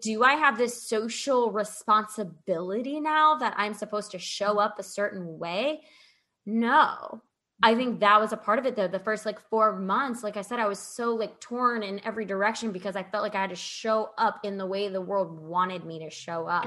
do I have this social responsibility now that I'm supposed to show up a certain way? No. I think that was a part of it though. The first like four months, like I said, I was so like torn in every direction because I felt like I had to show up in the way the world wanted me to show up.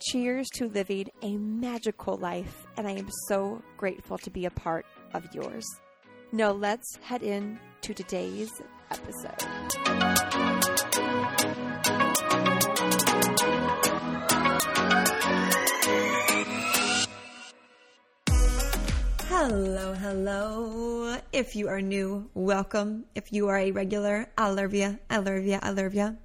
Cheers to living a magical life, and I am so grateful to be a part of yours. Now, let's head in to today's episode. Hello, hello. If you are new, welcome. If you are a regular, I love you. I love you. I love you.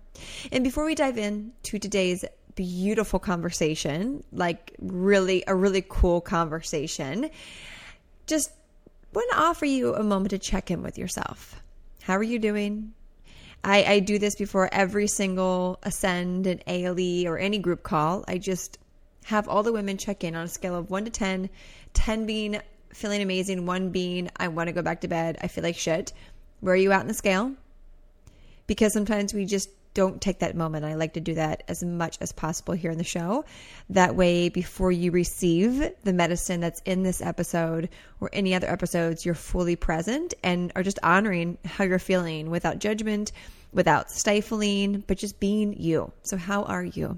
And before we dive in to today's beautiful conversation, like really a really cool conversation. Just want to offer you a moment to check in with yourself. How are you doing? I, I do this before every single Ascend and ALE or any group call. I just have all the women check in on a scale of 1 to 10, 10 being feeling amazing, 1 being I want to go back to bed, I feel like shit. Where are you at in the scale? Because sometimes we just don't take that moment. I like to do that as much as possible here in the show. That way, before you receive the medicine that's in this episode or any other episodes, you're fully present and are just honoring how you're feeling without judgment, without stifling, but just being you. So, how are you?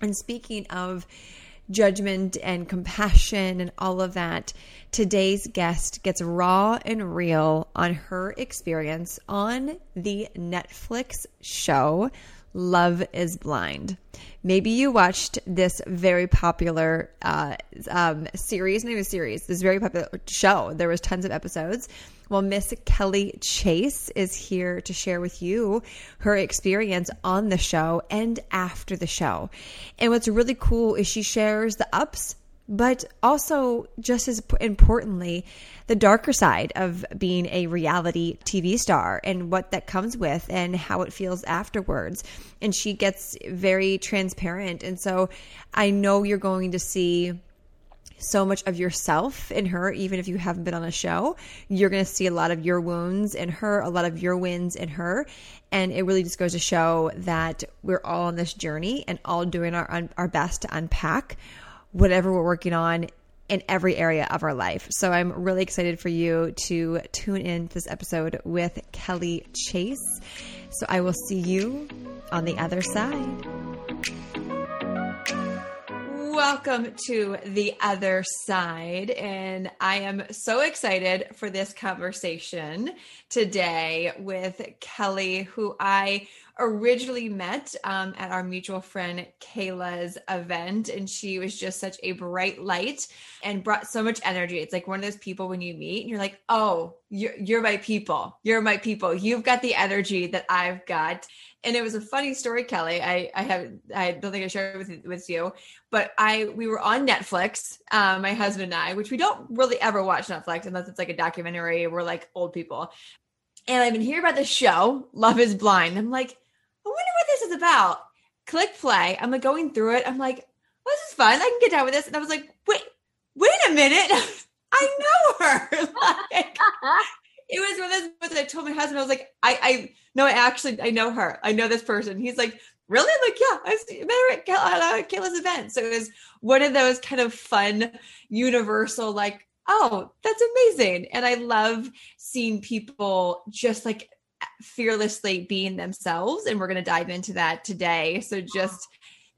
And speaking of judgment and compassion and all of that, today's guest gets raw and real on her experience on the Netflix show Love is Blind. Maybe you watched this very popular uh, um, series, not even series, this very popular show. There was tons of episodes. Well, Miss Kelly Chase is here to share with you her experience on the show and after the show. And what's really cool is she shares the ups, but also just as importantly, the darker side of being a reality TV star and what that comes with and how it feels afterwards. And she gets very transparent. And so I know you're going to see so much of yourself in her, even if you haven't been on a show. You're going to see a lot of your wounds in her, a lot of your wins in her. And it really just goes to show that we're all on this journey and all doing our, our best to unpack whatever we're working on in every area of our life. So I'm really excited for you to tune in to this episode with Kelly Chase. So I will see you on the other side. Welcome to the other side. And I am so excited for this conversation today with Kelly, who I originally met um, at our mutual friend Kayla's event, and she was just such a bright light and brought so much energy. It's like one of those people when you meet, and you're like, "Oh, you're, you're my people. You're my people. You've got the energy that I've got." And it was a funny story, Kelly. I I have I don't think I shared with with you, but I we were on Netflix, um, my husband and I, which we don't really ever watch Netflix unless it's like a documentary. We're like old people. And I've been hearing about this show, Love is Blind. I'm like, I wonder what this about. Click play. I'm like going through it. I'm like, well, this is fun. I can get down with this. And I was like, wait, wait a minute. I know her. like, it was one of those moments I told my husband, I was like, I, I no, I actually, I know her. I know this person. He's like, really? I'm like, yeah, I met her at uh, Kayla's event. So it was one of those kind of fun, universal, like, oh, that's amazing. And I love seeing people just like fearlessly being themselves. And we're going to dive into that today. So just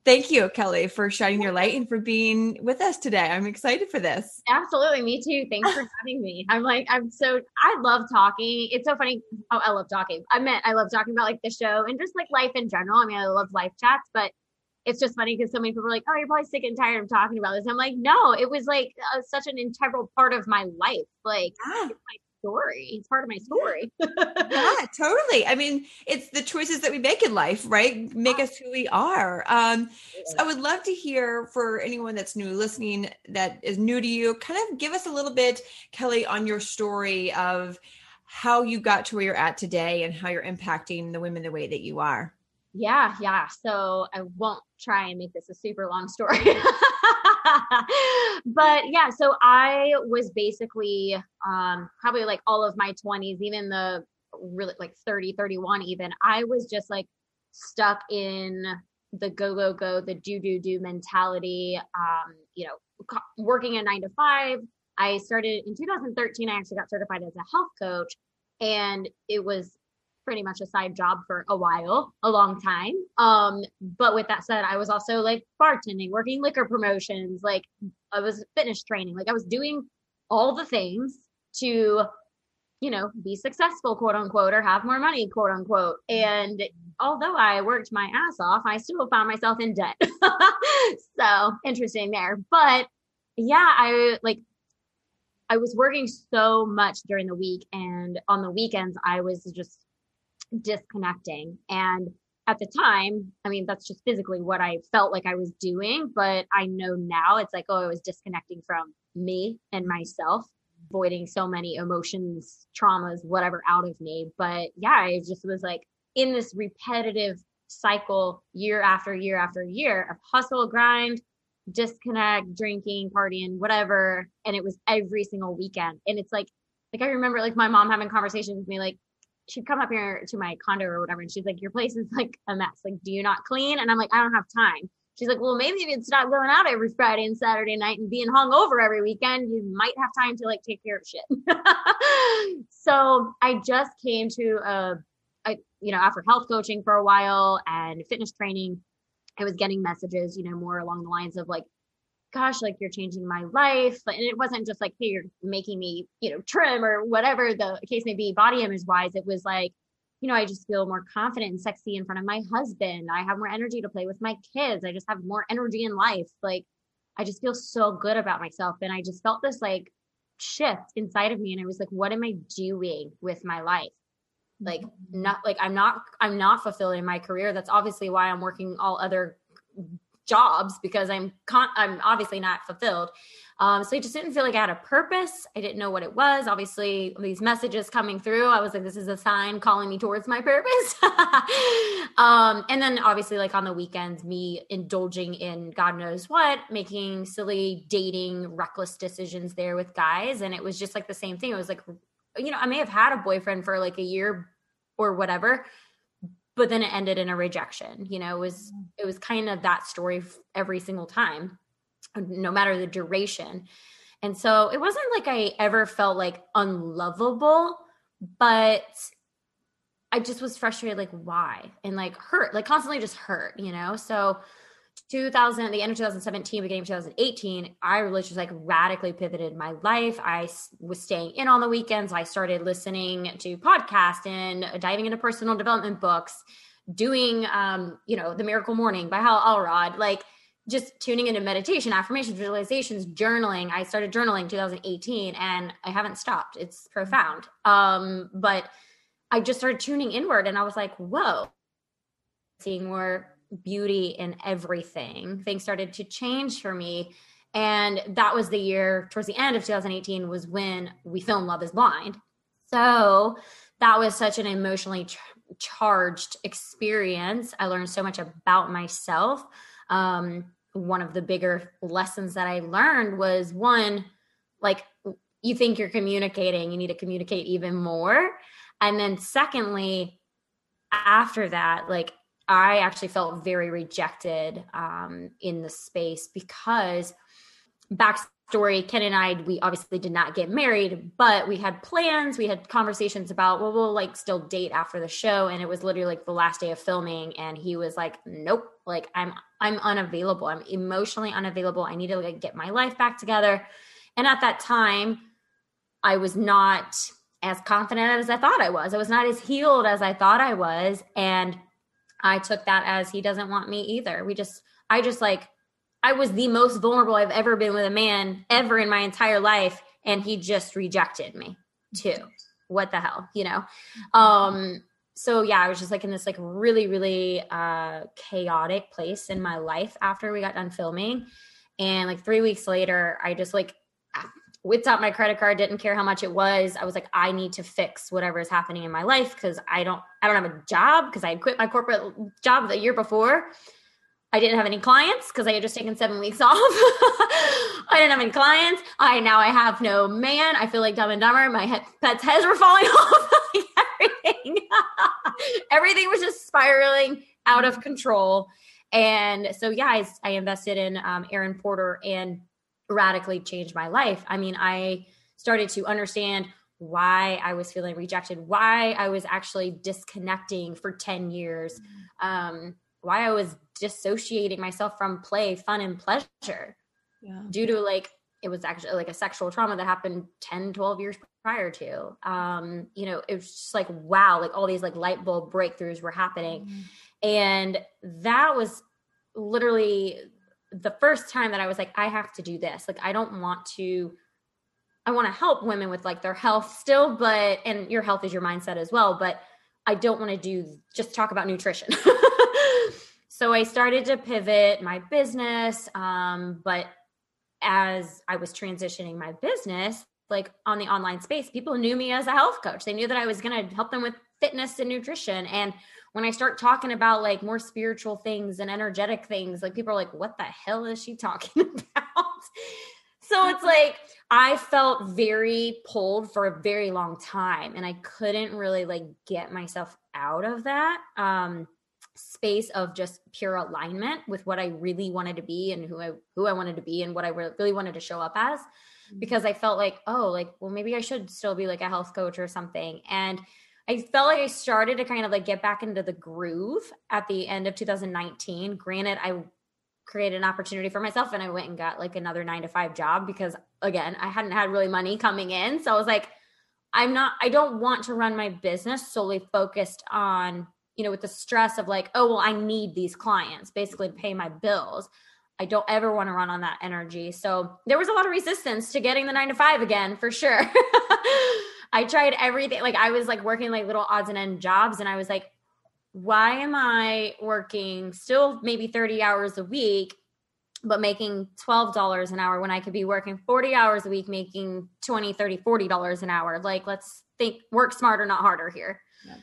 thank you, Kelly, for shining your light and for being with us today. I'm excited for this. Absolutely. Me too. Thanks for having me. I'm like, I'm so, I love talking. It's so funny. Oh, I love talking. I meant I love talking about like the show and just like life in general. I mean, I love life chats, but it's just funny because so many people are like, "Oh, you're probably sick and tired of talking about this." I'm like, "No, it was like uh, such an integral part of my life. Like, yeah. it's my story. It's part of my story." yeah, totally. I mean, it's the choices that we make in life, right? Make us who we are. Um, so I would love to hear for anyone that's new listening, that is new to you, kind of give us a little bit, Kelly, on your story of how you got to where you're at today and how you're impacting the women the way that you are. Yeah, yeah. So I won't try and make this a super long story. but yeah, so I was basically um probably like all of my 20s, even the really like 30, 31 even. I was just like stuck in the go go go, the do do do mentality um, you know, working a 9 to 5. I started in 2013 I actually got certified as a health coach and it was pretty much a side job for a while, a long time. Um, but with that said, I was also like bartending, working liquor promotions, like I was fitness training, like I was doing all the things to, you know, be successful, quote unquote, or have more money, quote unquote. And although I worked my ass off, I still found myself in debt. so interesting there. But yeah, I like I was working so much during the week and on the weekends I was just disconnecting. And at the time, I mean, that's just physically what I felt like I was doing. But I know now it's like, oh, I was disconnecting from me and myself, avoiding so many emotions, traumas, whatever out of me. But yeah, I just was like in this repetitive cycle year after year after year of hustle, grind, disconnect, drinking, partying, whatever. And it was every single weekend. And it's like, like I remember like my mom having conversations with me, like, she'd come up here to my condo or whatever, and she's like, "Your place is like a mess. Like, do you not clean?" And I'm like, "I don't have time." She's like, "Well, maybe if you'd stop going out every Friday and Saturday night and being hung over every weekend, you might have time to like take care of shit." so I just came to a, I, you know, after health coaching for a while and fitness training, I was getting messages, you know, more along the lines of like, gosh, like you're changing my life. And it wasn't just like, hey, you're making me, you know, trim or whatever the case may be, body image wise. It was like, you know, I just feel more confident and sexy in front of my husband. I have more energy to play with my kids. I just have more energy in life. Like, I just feel so good about myself. And I just felt this like shift inside of me. And I was like, what am I doing with my life? Like, mm-hmm. not like I'm not, I'm not fulfilling my career. That's obviously why I'm working all other jobs because I'm con- I'm obviously not fulfilled. Um, so I just didn't feel like I had a purpose. I didn't know what it was. Obviously, these messages coming through, I was like, this is a sign calling me towards my purpose. um, and then obviously, like on the weekends, me indulging in God knows what, making silly dating, reckless decisions there with guys. And it was just like the same thing. It was like, you know, I may have had a boyfriend for like a year or whatever, but then it ended in a rejection you know it was mm. it was kind of that story every single time no matter the duration. And so it wasn't like i ever felt like unlovable but i just was frustrated like why? And like hurt like constantly just hurt you know? So 2000 the end of 2017 beginning of 2018 i really just like radically pivoted my life. I was staying in on the weekends. I started listening to podcasts and diving into personal development books doing um you know the miracle morning by hal elrod like just tuning into meditation affirmations visualizations journaling. I started journaling 2018 and i haven't stopped. It's profound. Um but i just started tuning inward and i was like whoa. Seeing more beauty in everything. Things started to change for me. And that was the year towards the end of 2018 was when we filmed Love is Blind. So that was such an emotionally ch- charged experience. I learned so much about myself. Um, one of the bigger lessons that I learned was one, like you think you're communicating, you need to communicate even more. And then secondly, after that, like I actually felt very rejected um, in the space because backstory story, Ken and I, we obviously did not get married, but we had plans. We had conversations about, well, we'll like still date after the show. And it was literally like the last day of filming. And he was like, nope, like I'm, I'm unavailable. I'm emotionally unavailable. I need to like get my life back together. And at that time, I was not as confident as I thought I was. I was not as healed as I thought I was. And I took that as he doesn't want me either. We just, I just like, I was the most vulnerable I've ever been with a man ever in my entire life. And he just rejected me too. What the hell, you know? Um, so yeah, I was just like in this like really, really uh chaotic place in my life after we got done filming. And like three weeks later, I just like whipped out my credit card, didn't care how much it was. I was like, I need to fix whatever is happening in my life because I don't I don't have a job because I had quit my corporate job the year before. I didn't have any clients because I had just taken seven weeks off. I didn't have any clients. I now I have no man. I feel like dumb and dumber. My he- pet's heads were falling off. everything, everything was just spiraling out of control. And so, yeah, I, I invested in um, Aaron Porter and radically changed my life. I mean, I started to understand why I was feeling rejected, why I was actually disconnecting for 10 years. Um, why I was dissociating myself from play, fun, and pleasure yeah. due to like it was actually like a sexual trauma that happened 10, 12 years prior to. Um, you know, it was just like, wow, like all these like light bulb breakthroughs were happening. Mm-hmm. And that was literally the first time that I was like, I have to do this. Like, I don't want to, I want to help women with like their health still, but, and your health is your mindset as well, but I don't want to do just talk about nutrition. so I started to pivot my business. Um, but as I was transitioning my business, like on the online space, people knew me as a health coach. They knew that I was going to help them with fitness and nutrition. And when I start talking about like more spiritual things and energetic things, like people are like, what the hell is she talking about? so it's like I felt very pulled for a very long time and I couldn't really like get myself out of that. Um space of just pure alignment with what I really wanted to be and who I who I wanted to be and what I really wanted to show up as mm-hmm. because I felt like oh like well maybe I should still be like a health coach or something and I felt like I started to kind of like get back into the groove at the end of 2019 granted I created an opportunity for myself and I went and got like another 9 to 5 job because again I hadn't had really money coming in so I was like I'm not I don't want to run my business solely focused on you know, with the stress of like, oh, well, I need these clients basically to pay my bills. I don't ever want to run on that energy. So there was a lot of resistance to getting the nine to five again, for sure. I tried everything. Like I was like working like little odds and end jobs, and I was like, why am I working still maybe 30 hours a week, but making $12 an hour when I could be working 40 hours a week, making 20, 30, $40 an hour? Like, let's think work smarter, not harder here. Yeah.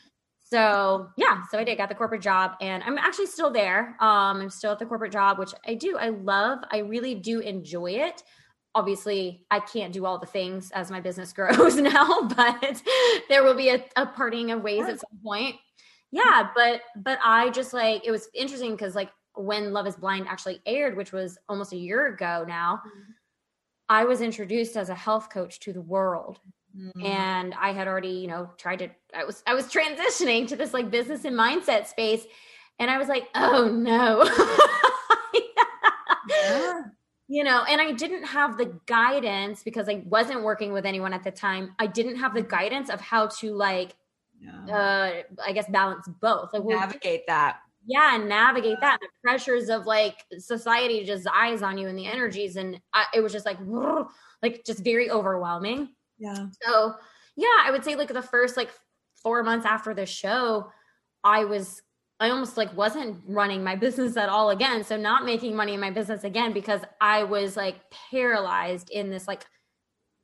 So yeah, so I did got the corporate job and I'm actually still there. Um, I'm still at the corporate job, which I do. I love, I really do enjoy it. Obviously, I can't do all the things as my business grows now, but there will be a, a parting of ways at some point. Yeah, but but I just like it was interesting because like when Love is Blind actually aired, which was almost a year ago now, mm-hmm. I was introduced as a health coach to the world Mm. And I had already, you know, tried to I was I was transitioning to this like business and mindset space and I was like, "Oh no." yeah. You know, and I didn't have the guidance because I wasn't working with anyone at the time. I didn't have the guidance of how to like uh I guess balance both. Like navigate that. Yeah, and navigate yeah. that. The pressures of like society just eyes on you and the energies and I, it was just like like just very overwhelming. Yeah. So, yeah, I would say like the first like 4 months after the show, I was I almost like wasn't running my business at all again. So not making money in my business again because I was like paralyzed in this like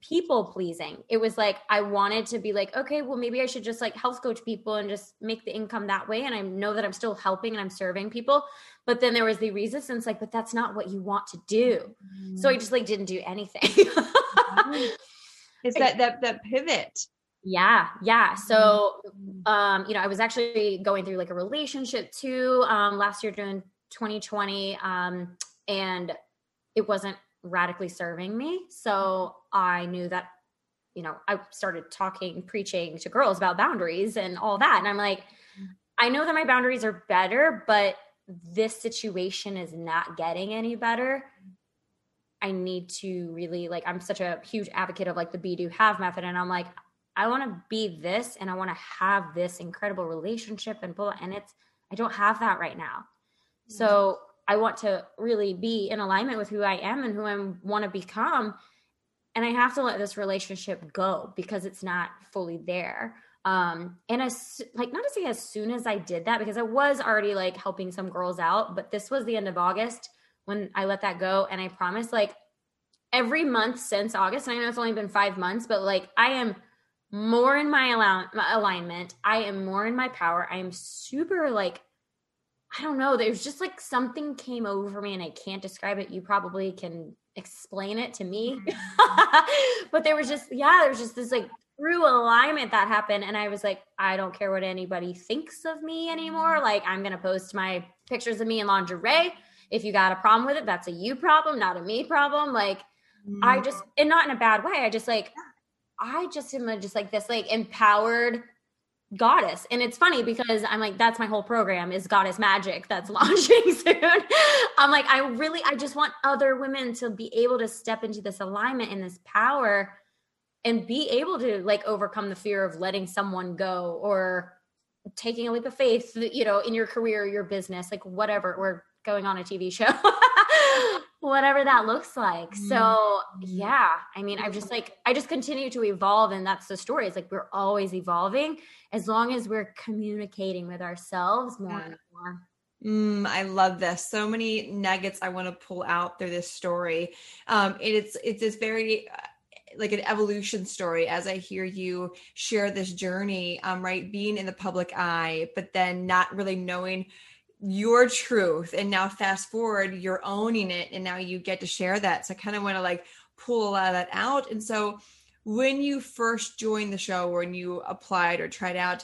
people pleasing. It was like I wanted to be like, okay, well maybe I should just like health coach people and just make the income that way and I know that I'm still helping and I'm serving people. But then there was the resistance like, but that's not what you want to do. Mm-hmm. So I just like didn't do anything. It's that that that pivot. Yeah, yeah. So, mm-hmm. um, you know, I was actually going through like a relationship too um, last year during 2020, um, and it wasn't radically serving me. So I knew that, you know, I started talking, preaching to girls about boundaries and all that. And I'm like, I know that my boundaries are better, but this situation is not getting any better. I need to really like I'm such a huge advocate of like the be do have method and I'm like I want to be this and I want to have this incredible relationship and blah and it's I don't have that right now. So I want to really be in alignment with who I am and who I want to become and I have to let this relationship go because it's not fully there. Um and as like not to say as soon as I did that because I was already like helping some girls out, but this was the end of August when I let that go. And I promise, like every month since August, and I know it's only been five months, but like I am more in my, allow- my alignment. I am more in my power. I am super like, I don't know. There's just like something came over me and I can't describe it. You probably can explain it to me. But there was just, yeah, there was just this like true alignment that happened. And I was like, I don't care what anybody thinks of me anymore. Like, I'm going to post my pictures of me in lingerie if you got a problem with it, that's a you problem, not a me problem. Like. I mm. just and not in a bad way. I just like I just am just like this like empowered goddess. And it's funny because I'm like, that's my whole program is goddess magic that's launching soon. I'm like, I really, I just want other women to be able to step into this alignment and this power and be able to like overcome the fear of letting someone go or taking a leap of faith, you know, in your career, your business, like whatever, or going on a TV show, whatever that looks like. Mm-hmm. So, yeah, I mean, I've just like, I just continue to evolve. And that's the story. It's like we're always evolving as long as we're communicating with ourselves more yeah. and more. Mm, I love this. So many nuggets I want to pull out through this story. Um, it's it's this very uh, like an evolution story as I hear you share this journey. Um, right, being in the public eye, but then not really knowing your truth and now fast forward you're owning it and now you get to share that. So i kind of want to like pull a lot of that out. And so when you first joined the show when you applied or tried out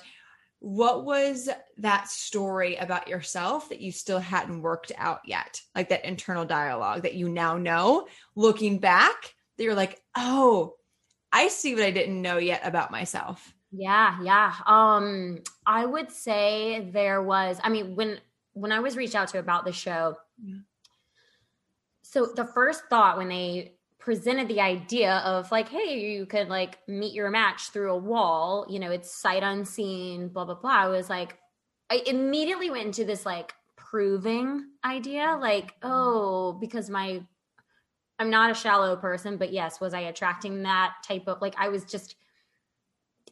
what was that story about yourself that you still hadn't worked out yet? Like that internal dialogue that you now know looking back that you're like oh i see what i didn't know yet about myself. Yeah yeah. Um i would say there was i mean when when I was reached out to about the show, yeah. so the first thought when they presented the idea of like, hey, you could like meet your match through a wall, you know, it's sight unseen, blah, blah, blah. I was like, I immediately went into this like proving idea, like, mm-hmm. oh, because my, I'm not a shallow person, but yes, was I attracting that type of like, I was just,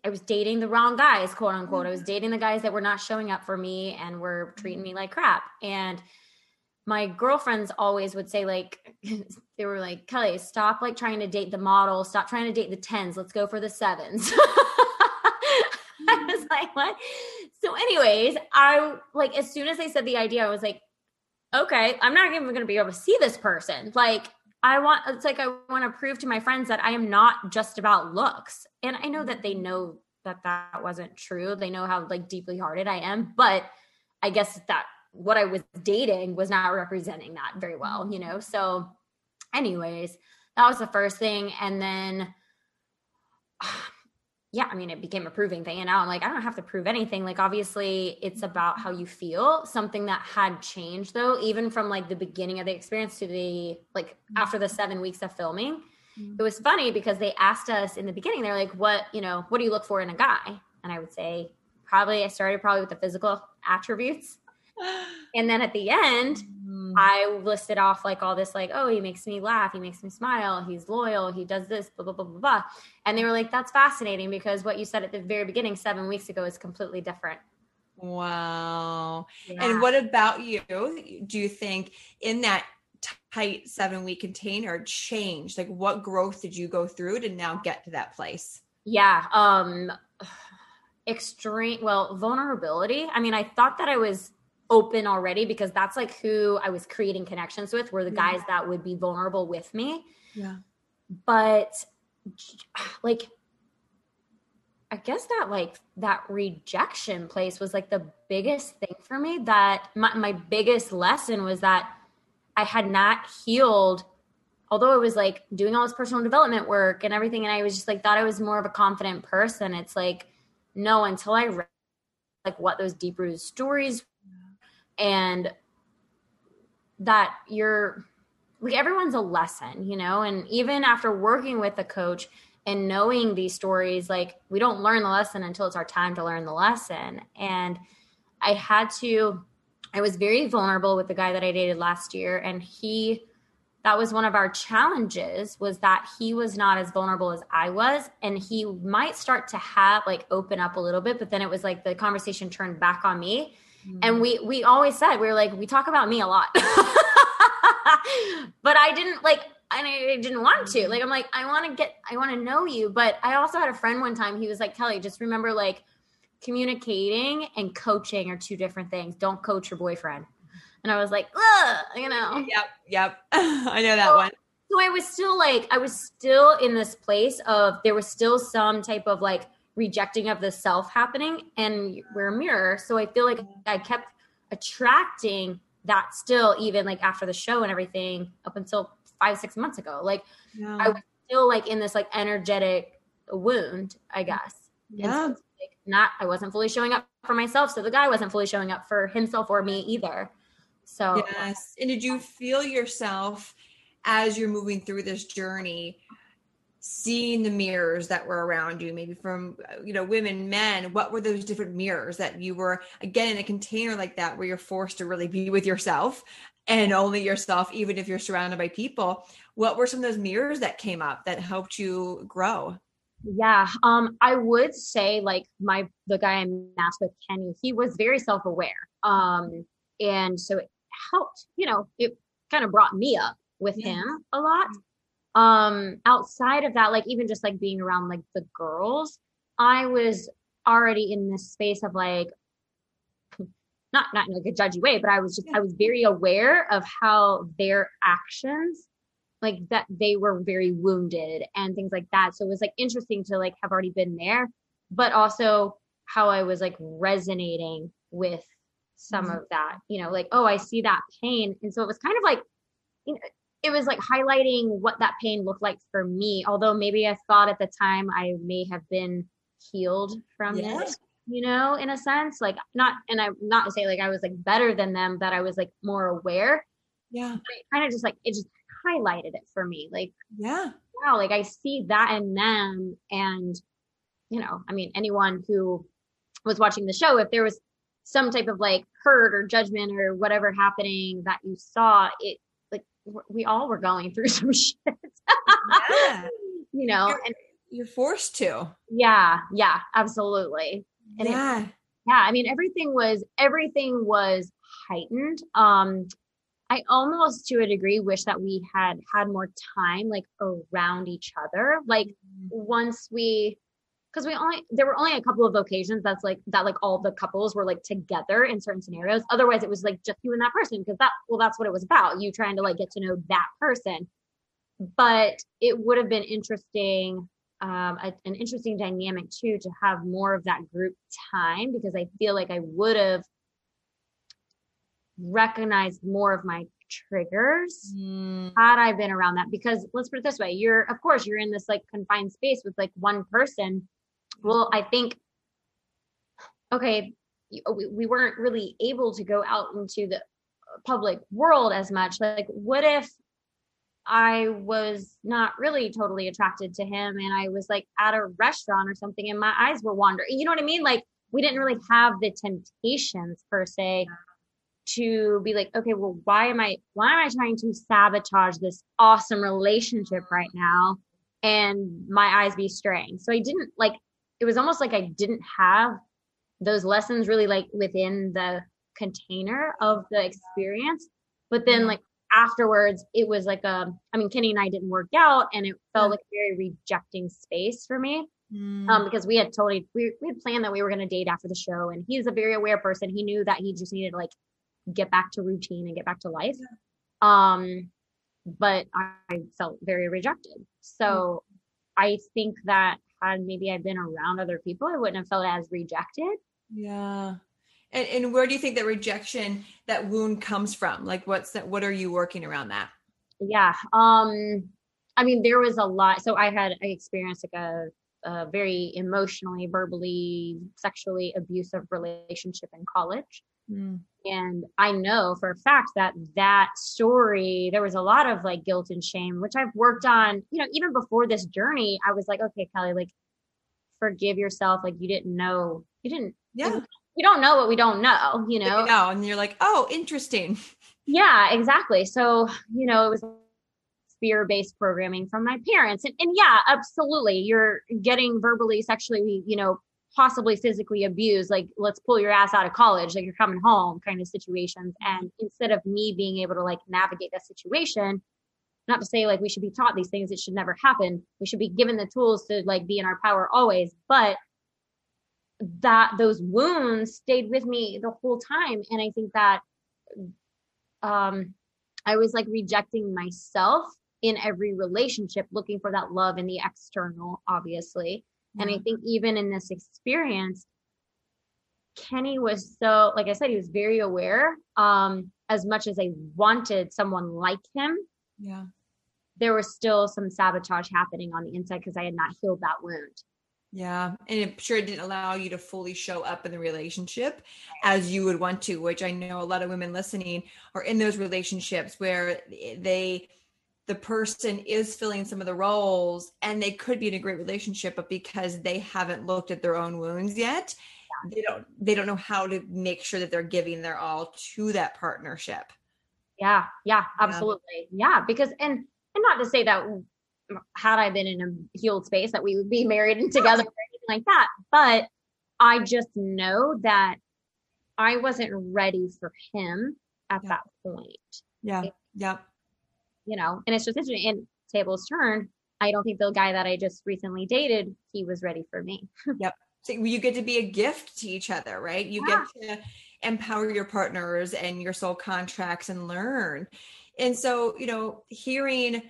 I was dating the wrong guys, quote unquote. I was mm-hmm. dating the guys that were not showing up for me and were treating me like crap. And my girlfriends always would say, like, they were like, Kelly, stop like trying to date the model, stop trying to date the tens, let's go for the sevens. I was like, what? So, anyways, I like as soon as they said the idea, I was like, okay, I'm not even gonna be able to see this person. Like, I want it's like I want to prove to my friends that I am not just about looks. And I know that they mm-hmm. know that that wasn't true. They know how like deeply hearted I am, but I guess that what I was dating was not representing that very well, you know. So anyways, that was the first thing and then yeah, I mean, it became a proving thing. And now I'm like, I don't have to prove anything. Like, obviously, it's about how you feel. Something that had changed, though, even from like the beginning of the experience to the like after the seven weeks of filming. Mm-hmm. It was funny because they asked us in the beginning, they're like, what, you know, what do you look for in a guy? And I would say, probably, I started probably with the physical attributes. And then at the end, Mm. I listed off like all this, like, oh, he makes me laugh, he makes me smile, he's loyal, he does this, blah, blah, blah, blah, blah. And they were like, that's fascinating because what you said at the very beginning seven weeks ago is completely different. Wow. Yeah. And what about you? Do you think in that tight seven week container changed? Like, what growth did you go through to now get to that place? Yeah. Um, extreme, well, vulnerability. I mean, I thought that I was open already because that's like who I was creating connections with were the yeah. guys that would be vulnerable with me. Yeah. But like I guess that like that rejection place was like the biggest thing for me that my, my biggest lesson was that I had not healed although I was like doing all this personal development work and everything, and I was just like thought I was more of a confident person. It's like, no, until I read like what those deep rooted stories and that you're like everyone's a lesson, you know, and even after working with a coach and knowing these stories, like we don't learn the lesson until it's our time to learn the lesson. And I had to, I was very vulnerable with the guy that I dated last year, and he that was one of our challenges was that he was not as vulnerable as I was and he might start to have like open up a little bit but then it was like the conversation turned back on me mm-hmm. and we we always said we were like we talk about me a lot but I didn't like and I didn't want to like I'm like I want to get I want to know you but I also had a friend one time he was like Kelly just remember like communicating and coaching are two different things don't coach your boyfriend and I was like, Ugh, you know. Yep, yep. I know that so, one. So I was still like, I was still in this place of there was still some type of like rejecting of the self happening, and we're a mirror. So I feel like I kept attracting that still, even like after the show and everything, up until five, six months ago. Like yeah. I was still like in this like energetic wound, I guess. Yeah. So, like, not I wasn't fully showing up for myself, so the guy wasn't fully showing up for himself or me either. So, yes. And did you feel yourself as you're moving through this journey? Seeing the mirrors that were around you maybe from you know women men what were those different mirrors that you were again in a container like that where you're forced to really be with yourself and only yourself even if you're surrounded by people what were some of those mirrors that came up that helped you grow yeah um i would say like my the guy i matched with kenny he was very self-aware um and so it helped, you know, it kind of brought me up with yeah. him a lot. Um, outside of that, like even just like being around like the girls, I was already in this space of like not not in like a judgy way, but I was just I was very aware of how their actions like that they were very wounded and things like that. So it was like interesting to like have already been there, but also how I was like resonating with some mm-hmm. of that, you know, like, oh, I see that pain. And so it was kind of like, you know, it was like highlighting what that pain looked like for me. Although maybe I thought at the time I may have been healed from it, you know, in a sense. Like not and I'm not to say like I was like better than them, that I was like more aware. Yeah. kind of just like it just highlighted it for me. Like, yeah. Wow, like I see that in them. And, you know, I mean, anyone who was watching the show, if there was some type of like hurt or judgment or whatever happening that you saw, it we all were going through some shit. yeah. You know, you're, and you're forced to. Yeah, yeah, absolutely. And yeah. It, yeah, I mean everything was everything was heightened. Um I almost to a degree wish that we had had more time like around each other. Like mm-hmm. once we because we only there were only a couple of occasions that's like that like all the couples were like together in certain scenarios. Otherwise it was like just you and that person because that well that's what it was about you trying to like get to know that person. But it would have been interesting um a, an interesting dynamic too to have more of that group time because i feel like i would have recognized more of my triggers mm. had I been around that. Because let's put it this way you're of course you're in this like confined space with like one person well, I think, okay, we, we weren't really able to go out into the public world as much. Like, what if I was not really totally attracted to him and I was like at a restaurant or something and my eyes were wandering? You know what I mean? Like, we didn't really have the temptations per se to be like, okay, well, why am I why am I trying to sabotage this awesome relationship right now and my eyes be straying? So I didn't like it was almost like I didn't have those lessons really like within the container of the experience. But then like afterwards, it was like a, um, mean, Kenny and I didn't work out and it felt like a very rejecting space for me. Mm. Um, because we had totally we, we had planned that we were gonna date after the show and he's a very aware person. He knew that he just needed to like get back to routine and get back to life. Um, but I felt very rejected. So mm. I think that had maybe I'd been around other people, I wouldn't have felt as rejected. Yeah. And, and where do you think that rejection, that wound comes from? Like what's that, what are you working around that? yeah. Um, I mean, there was a lot. So I had I experienced like a, a very emotionally, verbally, sexually abusive relationship in college. Mm. And I know for a fact that that story, there was a lot of like guilt and shame, which I've worked on, you know, even before this journey, I was like, okay, Kelly, like forgive yourself. Like you didn't know, you didn't, yeah. We don't know what we don't know, you know? You know, and you're like, oh, interesting. Yeah, exactly. So, you know, it was fear based programming from my parents. And, and yeah, absolutely. You're getting verbally, sexually, you know, possibly physically abused, like let's pull your ass out of college, like you're coming home kind of situations. And instead of me being able to like navigate that situation, not to say like we should be taught these things, it should never happen. We should be given the tools to like be in our power always. But that those wounds stayed with me the whole time. And I think that um I was like rejecting myself in every relationship, looking for that love in the external, obviously. And I think even in this experience, Kenny was so, like I said, he was very aware. Um, as much as I wanted someone like him, yeah, there was still some sabotage happening on the inside because I had not healed that wound. Yeah. And I'm sure it didn't allow you to fully show up in the relationship as you would want to, which I know a lot of women listening are in those relationships where they the person is filling some of the roles and they could be in a great relationship but because they haven't looked at their own wounds yet yeah. they don't they don't know how to make sure that they're giving their all to that partnership. Yeah yeah absolutely. Yeah, yeah because and and not to say that had i been in a healed space that we would be married and together or anything like that but i just know that i wasn't ready for him at yeah. that point. Yeah yeah you know, and it's just interesting. And tables turn, I don't think the guy that I just recently dated, he was ready for me. yep. So you get to be a gift to each other, right? You yeah. get to empower your partners and your soul contracts and learn. And so, you know, hearing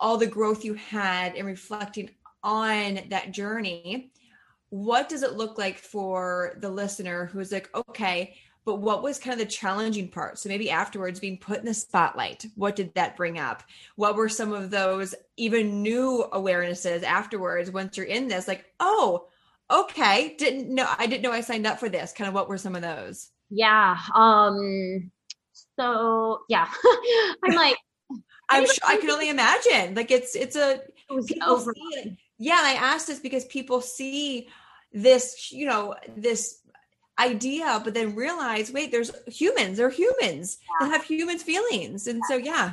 all the growth you had and reflecting on that journey, what does it look like for the listener who's like, okay, but what was kind of the challenging part? So maybe afterwards being put in the spotlight what did that bring up? What were some of those even new awarenesses afterwards once you're in this like oh okay didn't know i didn't know i signed up for this. Kind of what were some of those? Yeah um so yeah. I'm like i'm sure i can only imagine. Like it's it's a it people see it. yeah i asked this because people see this you know this idea, but then realize, wait, there's humans, they're humans yeah. that have humans feelings. And so, yeah.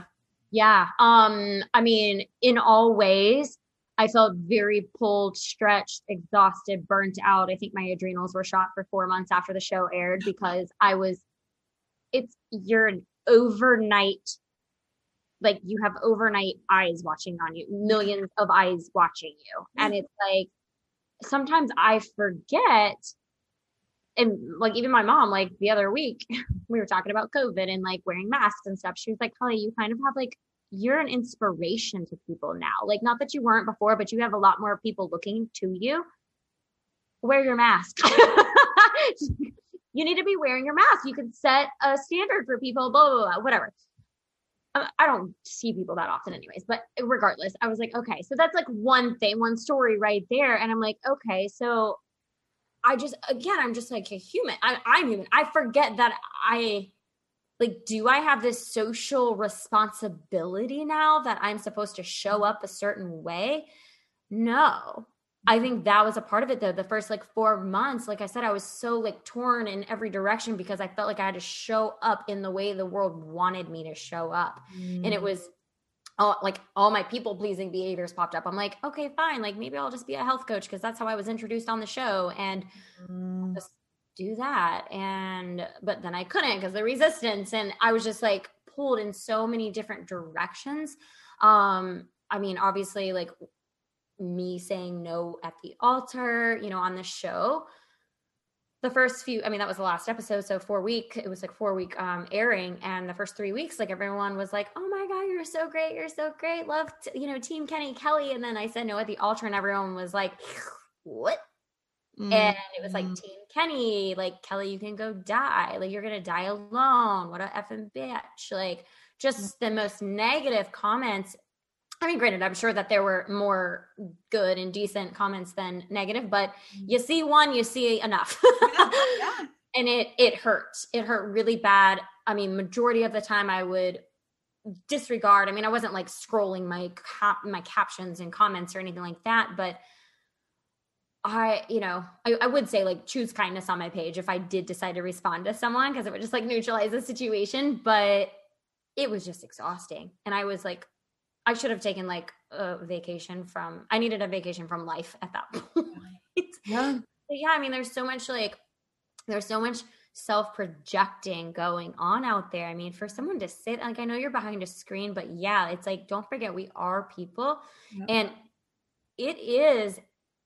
Yeah. Um, I mean, in all ways, I felt very pulled, stretched, exhausted, burnt out. I think my adrenals were shot for four months after the show aired because I was, it's, you're an overnight, like you have overnight eyes watching on you, millions of eyes watching you. And it's like, sometimes I forget and like even my mom, like the other week, we were talking about COVID and like wearing masks and stuff. She was like, Kelly, you kind of have like you're an inspiration to people now. Like not that you weren't before, but you have a lot more people looking to you. Wear your mask. you need to be wearing your mask. You can set a standard for people, blah, blah, blah, whatever. Um, I don't see people that often, anyways, but regardless, I was like, okay, so that's like one thing, one story right there. And I'm like, okay, so I just again, I'm just like a human. I, I'm human. I forget that I like do I have this social responsibility now that I'm supposed to show up a certain way? No. I think that was a part of it though. The first like 4 months, like I said I was so like torn in every direction because I felt like I had to show up in the way the world wanted me to show up. Mm. And it mm. was all like all my people pleasing behaviors popped up. I'm like, okay, fine. Like maybe I'll just be a health coach because that's how I was introduced on the show and mm. just do that. And but then I couldn't because the resistance and I was just like pulled in so many different directions. Um, I mean, obviously, like me saying no at the altar, you know, on the show the first few i mean that was the last episode so four week it was like four week um airing and the first three weeks like everyone was like oh my you're so great you're so great love to, you know team kenny kelly and then i said no at the altar and everyone was like what mm-hmm. and it was like mm-hmm. team kenny like kelly you can go die like you're gonna die alone what a effing bitch like just the most negative comments. I mean, granted, I'm sure that there were more good and decent comments than negative, but mm-hmm. you see one, you see enough. yeah, yeah. And it it hurt. It hurt really bad. I mean, majority of the time I would disregard. I mean, I wasn't like scrolling my cap- my captions and comments or anything like that, but I, you know, I, I, would say like choose kindness on my page if I did decide to respond to someone because it would just like neutralize the situation. But it was just exhausting. And I was like, I should have taken like a vacation from, I needed a vacation from life at that point. Yeah. But yeah. I mean, there's so much like, there's so much self projecting going on out there. I mean, for someone to sit, like, I know you're behind a screen, but yeah, it's like, don't forget we are people. Yeah. And it is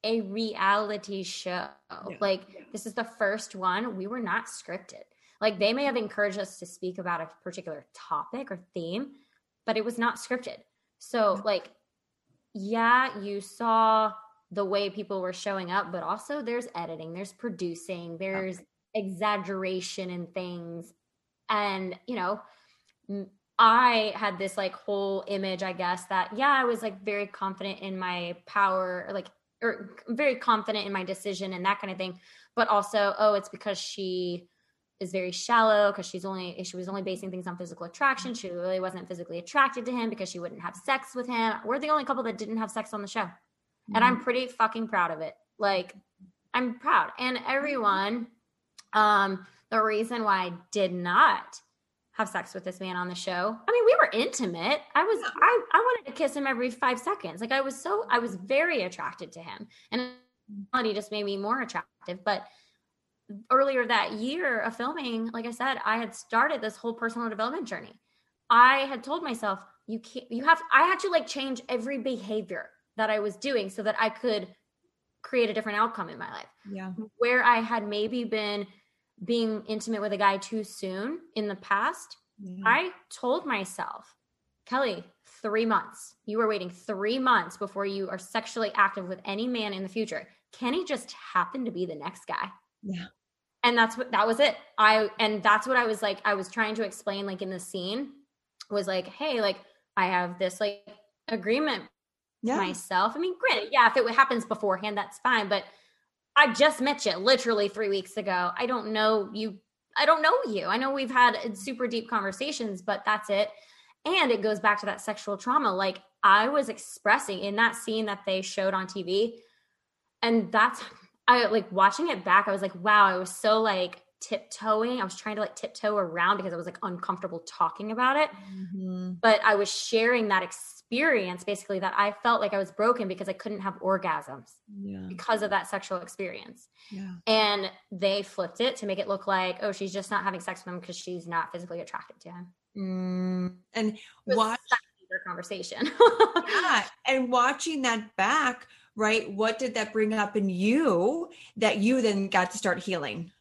a reality show. Yeah. Like, this is the first one. We were not scripted. Like, they may have encouraged us to speak about a particular topic or theme, but it was not scripted. So, like, yeah, you saw the way people were showing up, but also there's editing, there's producing, there's okay. Exaggeration in things. And, you know, I had this like whole image, I guess, that yeah, I was like very confident in my power, like or very confident in my decision and that kind of thing but also oh it's because she is very shallow because she's only she was only basing things on physical attraction she really wasn't physically attracted to him because she wouldn't have sex with him we're the only couple that didn't have sex on the show mm-hmm. and i'm mm-hmm. pretty fucking proud of it like i'm proud and everyone um the reason why i did not have sex with this man on the show. I mean, we were intimate. I was I I wanted to kiss him every 5 seconds. Like I was so I was very attracted to him. And he just made me more attractive, but earlier that year of filming, like I said, I had started this whole personal development journey. I had told myself, you can't you have I had to like change every behavior that I was doing so that I could create a different outcome in my life. Yeah. Where I had maybe been being intimate with a guy too soon in the past. I told myself, Kelly, three months. You were waiting three months before you are sexually active with any man in the future. Kenny just happened to be the next guy. Yeah. And that's what that was it. I and that's what I was like, I was trying to explain, like in the scene, was like, hey, like I have this like agreement yeah. myself. I mean, granted, yeah, if it happens beforehand, that's fine. But I just met you literally three weeks ago. I don't know you. I don't know you. I know we've had super deep conversations, but that's it. And it goes back to that sexual trauma. Like I was expressing in that scene that they showed on TV. And that's, I like watching it back. I was like, wow, I was so like tiptoeing. I was trying to like tiptoe around because I was like uncomfortable talking about it. Mm-hmm. But I was sharing that experience basically that I felt like I was broken because I couldn't have orgasms yeah. because of that sexual experience. Yeah. And they flipped it to make it look like, oh, she's just not having sex with him because she's not physically attracted to him. Mm. And watch their conversation. yeah. And watching that back, right? What did that bring up in you that you then got to start healing?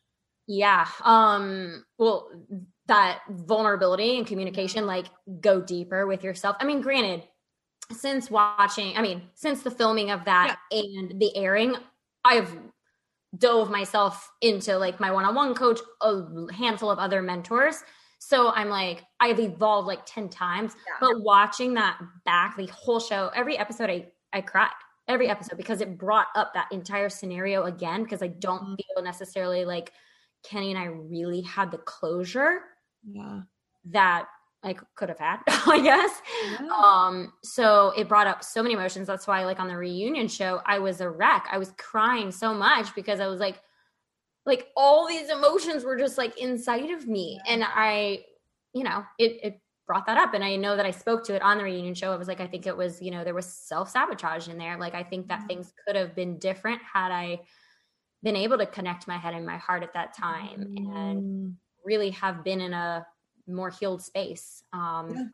Yeah. Um, well, that vulnerability and communication, like go deeper with yourself. I mean, granted, since watching, I mean, since the filming of that yeah. and the airing, I've dove myself into like my one-on-one coach, a handful of other mentors. So I'm like, I've evolved like 10 times. Yeah. But watching that back, the whole show, every episode I I cried. Every episode because it brought up that entire scenario again because I don't mm-hmm. feel necessarily like Kenny and I really had the closure yeah. that I could have had, I guess. Yeah. Um, so it brought up so many emotions. That's why, like on the reunion show, I was a wreck. I was crying so much because I was like, like all these emotions were just like inside of me, yeah. and I, you know, it it brought that up, and I know that I spoke to it on the reunion show. It was like I think it was, you know, there was self sabotage in there. Like I think that mm-hmm. things could have been different had I been able to connect my head and my heart at that time, and mm. really have been in a more healed space. Um, yeah.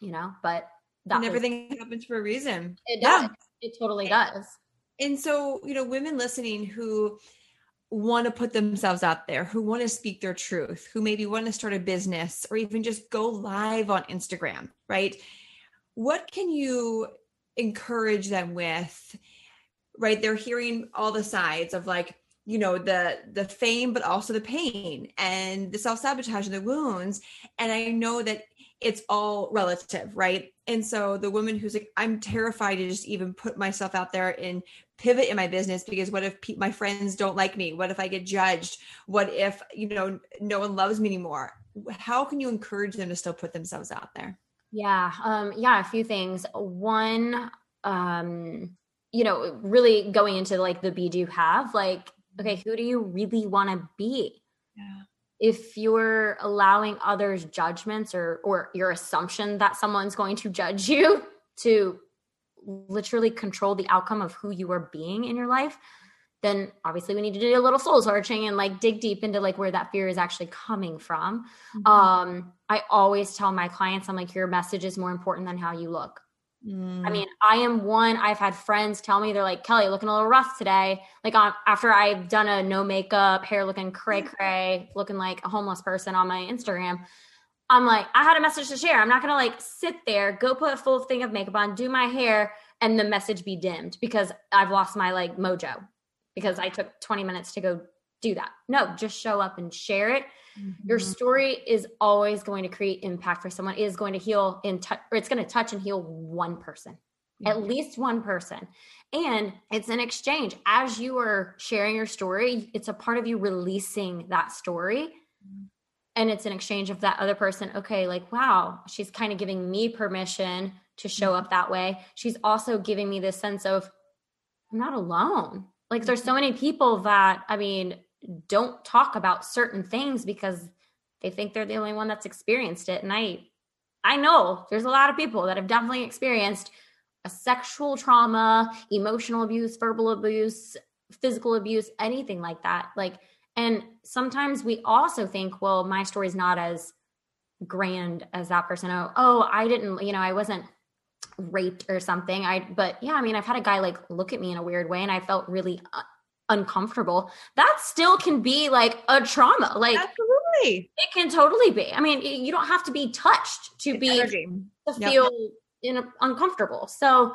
you know, but that and everything was, happens for a reason. It does. Yeah. It totally does. And so, you know, women listening who want to put themselves out there, who want to speak their truth, who maybe want to start a business or even just go live on Instagram, right? What can you encourage them with? Right? They're hearing all the sides of like, you know the the fame but also the pain and the self-sabotage and the wounds and i know that it's all relative, right? And so the woman who's like, I'm terrified to just even put myself out there and pivot in my business because what if pe- my friends don't like me? What if I get judged? What if, you know, no one loves me anymore? How can you encourage them to still put themselves out there? Yeah. Um, yeah, a few things. One, um, you know, really going into like the be do have, like, okay, who do you really want to be? Yeah if you're allowing others judgments or or your assumption that someone's going to judge you to literally control the outcome of who you are being in your life then obviously we need to do a little soul searching and like dig deep into like where that fear is actually coming from mm-hmm. um i always tell my clients i'm like your message is more important than how you look Mm. I mean, I am one. I've had friends tell me they're like, Kelly, looking a little rough today. Like on after I've done a no makeup, hair looking cray cray, looking like a homeless person on my Instagram. I'm like, I had a message to share. I'm not gonna like sit there, go put a full thing of makeup on, do my hair, and the message be dimmed because I've lost my like mojo because I took 20 minutes to go do that. No, just show up and share it Mm-hmm. Your story is always going to create impact for someone. It is going to heal in touch, or it's going to touch and heal one person, mm-hmm. at least one person. And it's an exchange. As you are sharing your story, it's a part of you releasing that story. Mm-hmm. And it's an exchange of that other person. Okay, like, wow, she's kind of giving me permission to show up that way. She's also giving me this sense of, I'm not alone. Like, there's so mm-hmm. many people that, I mean, don't talk about certain things because they think they're the only one that's experienced it. And i i know there's a lot of people that have definitely experienced a sexual trauma emotional abuse verbal abuse physical abuse anything like that. Like and sometimes we also think well my story's not as grand as that person. Oh oh i didn't you know i wasn't raped or something. I but yeah i mean i've had a guy like look at me in a weird way and i felt really uh, uncomfortable, that still can be like a trauma. Like absolutely, it can totally be. I mean, you don't have to be touched to it's be energy. to feel in uncomfortable. So,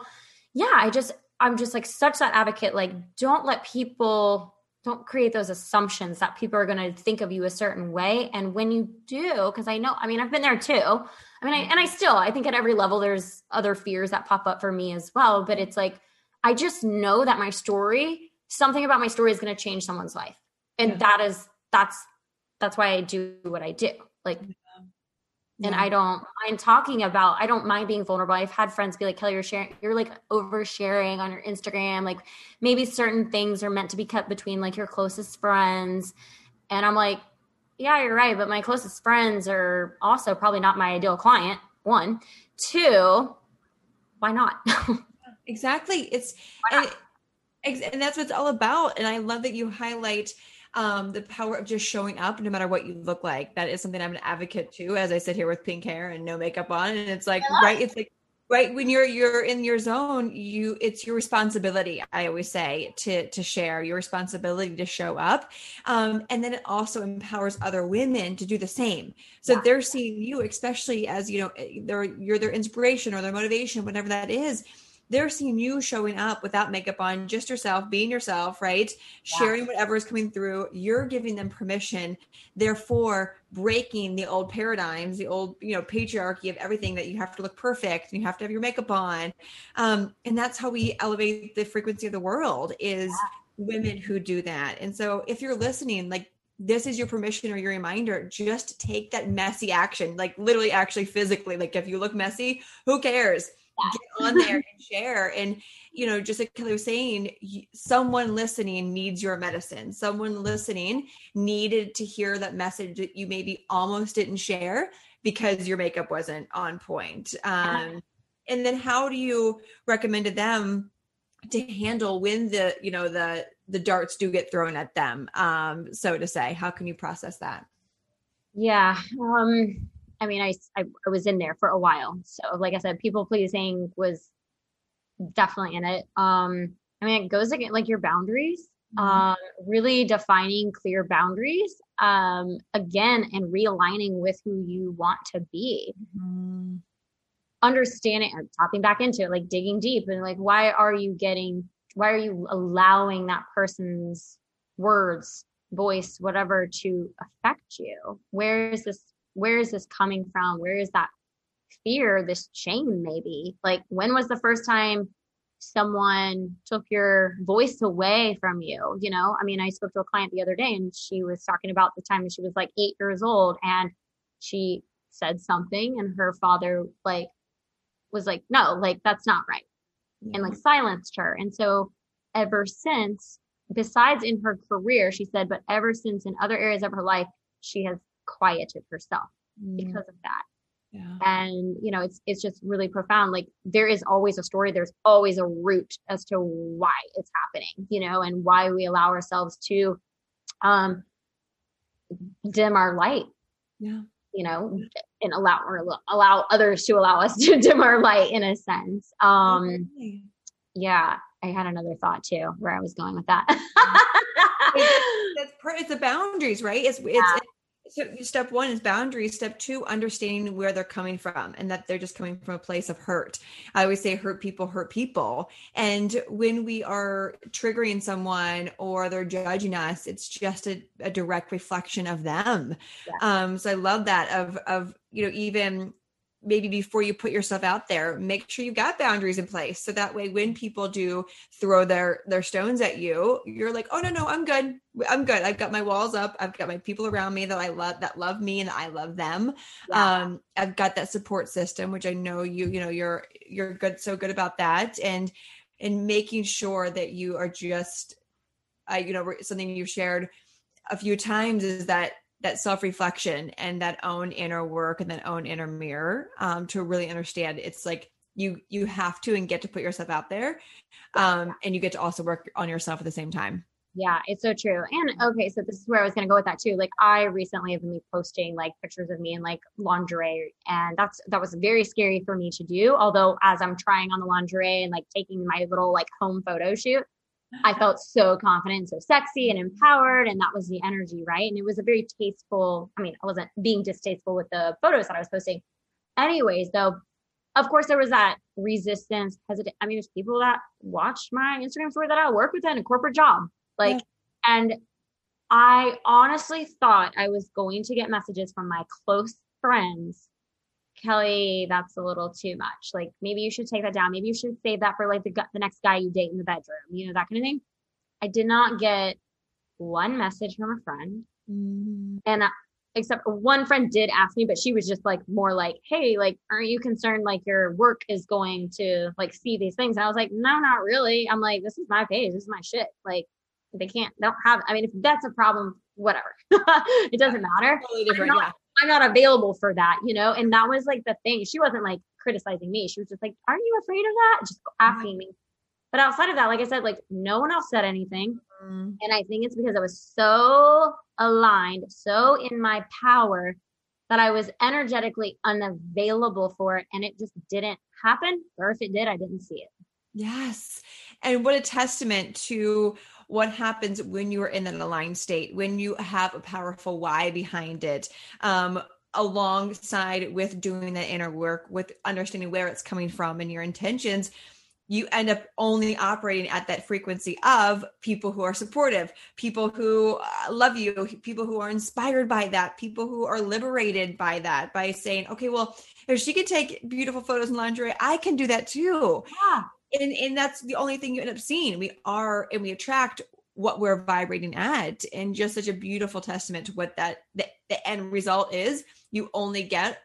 yeah, I just I'm just like such that advocate. Like, don't let people don't create those assumptions that people are going to think of you a certain way and when you do because i know i mean i've been there too i mean I, and i still i think at every level there's other fears that pop up for me as well but it's like i just know that my story something about my story is going to change someone's life. And yeah. that is that's that's why i do what i do. Like yeah. and i don't i'm talking about i don't mind being vulnerable. I've had friends be like kelly you're sharing you're like oversharing on your instagram. Like maybe certain things are meant to be kept between like your closest friends. And i'm like yeah you're right but my closest friends are also probably not my ideal client one. Two why not? Exactly. It's and, and that's what it's all about. And I love that you highlight um, the power of just showing up no matter what you look like. That is something I'm an advocate to as I sit here with pink hair and no makeup on. And it's like, right, it's like right when you're you're in your zone you it's your responsibility i always say to to share your responsibility to show up um, and then it also empowers other women to do the same so yeah. they're seeing you especially as you know eh, they're you're their inspiration or their motivation whatever that is they're seeing you showing up without makeup on, just yourself, being yourself, right? Yeah. Sharing whatever is coming through. You're giving them permission, therefore breaking the old paradigms, the old, you know, patriarchy of everything that you have to look perfect and you have to have your makeup on. Um, and that's how we elevate the frequency of the world is yeah. women who do that. And so if you're listening, like this is your permission or your reminder just take that messy action like literally actually physically like if you look messy who cares get on there and share. And, you know, just like Kelly was saying, someone listening needs your medicine. Someone listening needed to hear that message that you maybe almost didn't share because your makeup wasn't on point. Um, and then how do you recommend to them to handle when the, you know, the, the darts do get thrown at them, um, so to say? How can you process that? Yeah. Um, I mean, I, I, I was in there for a while. So, like I said, people pleasing was definitely in it. Um, I mean, it goes against like your boundaries, mm-hmm. um, really defining clear boundaries, um, again, and realigning with who you want to be. Mm-hmm. Understanding, uh, tapping back into it, like digging deep and like, why are you getting, why are you allowing that person's words, voice, whatever to affect you? Where is this where is this coming from? Where is that fear, this shame, maybe. Like, when was the first time someone took your voice away from you? You know, I mean, I spoke to a client the other day and she was talking about the time she was like eight years old and she said something and her father, like, was like, no, like, that's not right. And like silenced her. And so ever since, besides in her career, she said, but ever since in other areas of her life, she has quieted herself mm. because of that. Yeah. And you know, it's it's just really profound. Like there is always a story, there's always a root as to why it's happening, you know, and why we allow ourselves to um dim our light. Yeah. You know, and allow or allow others to allow us to dim our light in a sense. Um okay. yeah, I had another thought too where I was going with that. it's, it's the boundaries, right? It's, yeah. it's so step one is boundaries. Step two, understanding where they're coming from and that they're just coming from a place of hurt. I always say hurt people hurt people. And when we are triggering someone or they're judging us, it's just a, a direct reflection of them. Yeah. Um, so I love that of of, you know, even maybe before you put yourself out there make sure you've got boundaries in place. So that way when people do throw their their stones at you you're like oh no no i'm good. I'm good. I've got my walls up. I've got my people around me that i love that love me and i love them. Yeah. um i've got that support system which i know you you know you're you're good so good about that. And and making sure that you are just i you know something you've shared a few times is that that self reflection and that own inner work and that own inner mirror um, to really understand it's like you you have to and get to put yourself out there um, and you get to also work on yourself at the same time. Yeah it's so true. And okay so this is where i was going to go with that too. Like i recently have been posting like pictures of me in like lingerie and that's that was very scary for me to do although as i'm trying on the lingerie and like taking my little like home photo shoot I felt so confident, so sexy and empowered. And that was the energy, right? And it was a very tasteful, I mean, I wasn't being distasteful with the photos that I was posting. Anyways, though, of course, there was that resistance, hesitant. I mean, there's people that watch my Instagram story that I work with in a corporate job. Like, yeah. and I honestly thought I was going to get messages from my close friends Kelly, that's a little too much. Like maybe you should take that down. Maybe you should save that for like the the next guy you date in the bedroom. You know that kind of thing. I did not get one message from a friend, mm. and uh, except one friend did ask me, but she was just like more like, "Hey, like, aren't you concerned like your work is going to like see these things?" And I was like, "No, not really." I'm like, "This is my page. This is my shit. Like, they can't. They don't have. I mean, if that's a problem, whatever. it doesn't matter. Totally different. Not, yeah I'm not available for that, you know? And that was like the thing. She wasn't like criticizing me. She was just like, Aren't you afraid of that? Just asking me. But outside of that, like I said, like no one else said anything. Mm. And I think it's because I was so aligned, so in my power that I was energetically unavailable for it. And it just didn't happen. Or if it did, I didn't see it. Yes. And what a testament to what happens when you are in an aligned state, when you have a powerful why behind it. Um, alongside with doing that inner work with understanding where it's coming from and your intentions you end up only operating at that frequency of people who are supportive, people who uh, love you, people who are inspired by that, people who are liberated by that, by saying, okay, well, if she can take beautiful photos in lingerie, I can do that too. Yeah and and that's the only thing you end up seeing. We are and we attract what we're vibrating at and just such a beautiful testament to what that the, the end result is. You only get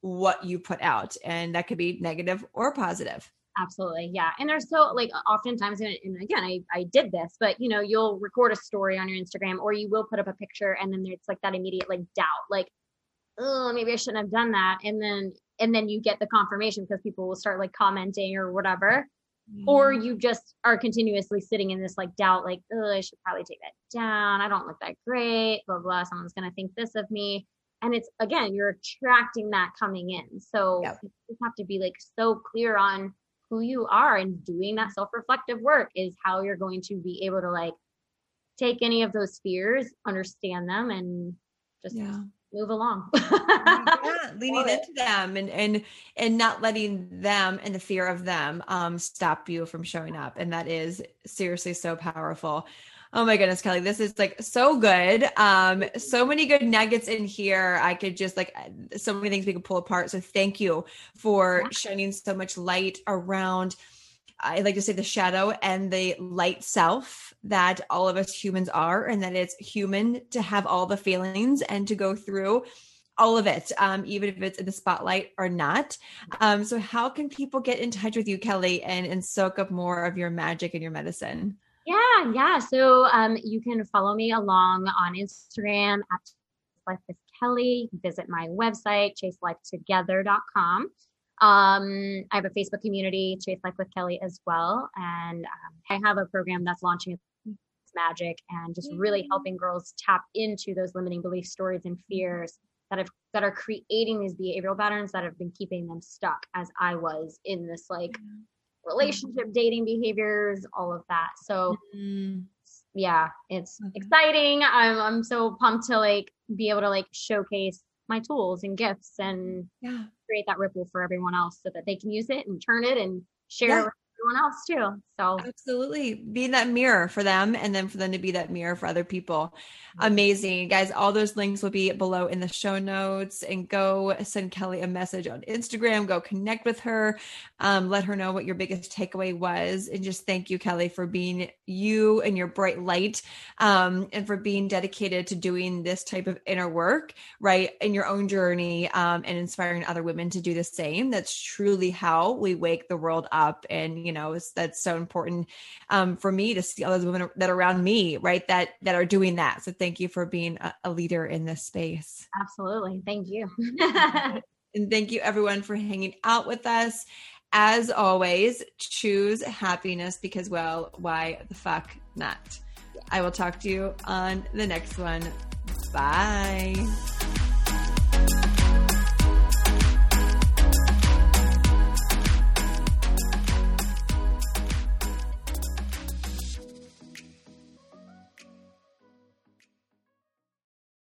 what you put out and that could be negative or positive. Absolutely yeah. And there's so like oftentimes and again I, I did this but you know you'll record a story on your instagram or you will put up a picture and then it's like that immediate like doubt like oh maybe i shouldn't have done that. And then and then you get the confirmation because people will start like commenting or whatever mm. or you just are continuously sitting in this like doubt, like, oh, I should probably take that down. I don't look that great, blah, blah. Someone's going to think this of me. And it's again, you're attracting that coming in. So yep. you have to be like so clear on who you are and doing that self reflective work is how you're going to be able to like take any of those fears, understand them, and just yeah move along. yeah, leaning into them and and and not letting them and the fear of them um stop you from showing up. And that is seriously so powerful. Oh my goodness, Kelly, this is like so good. Um, so many good nuggets in here. I could just like so many things we could pull apart. So thank you for shining so much light around. I like to say the shadow and the light self that all of us humans are, and that it's human to have all the feelings and to go through all of it, um, even if it's in the spotlight or not. Um, so, how can people get in touch with you, Kelly, and, and soak up more of your magic and your medicine? Yeah, yeah. So um, you can follow me along on Instagram at Life with Kelly. Visit my website, chaselifetogether.com. Um, I have a Facebook community, Chase Life with Kelly, as well. And um, I have a program that's launching magic and just really helping girls tap into those limiting belief stories and fears that have that are creating these behavioral patterns that have been keeping them stuck as I was in this like relationship dating behaviors, all of that. So mm-hmm. yeah, it's okay. exciting. I'm I'm so pumped to like be able to like showcase my tools and gifts and yeah. Create that ripple for everyone else so that they can use it and turn it and share yeah everyone else too. So absolutely being that mirror for them and then for them to be that mirror for other people. Amazing. Guys, all those links will be below in the show notes and go send Kelly a message on Instagram, go connect with her, um, let her know what your biggest takeaway was. And just thank you, Kelly, for being you and your bright light um, and for being dedicated to doing this type of inner work, right, in your own journey um, and inspiring other women to do the same. That's truly how we wake the world up. And, you know, that's so important um, for me to see all those women that are around me, right, that, that are doing that. So thank you for being a, a leader in this space. Absolutely. Thank you. and thank you everyone for hanging out with us. As always, choose happiness because, well, why the fuck not? I will talk to you on the next one. Bye.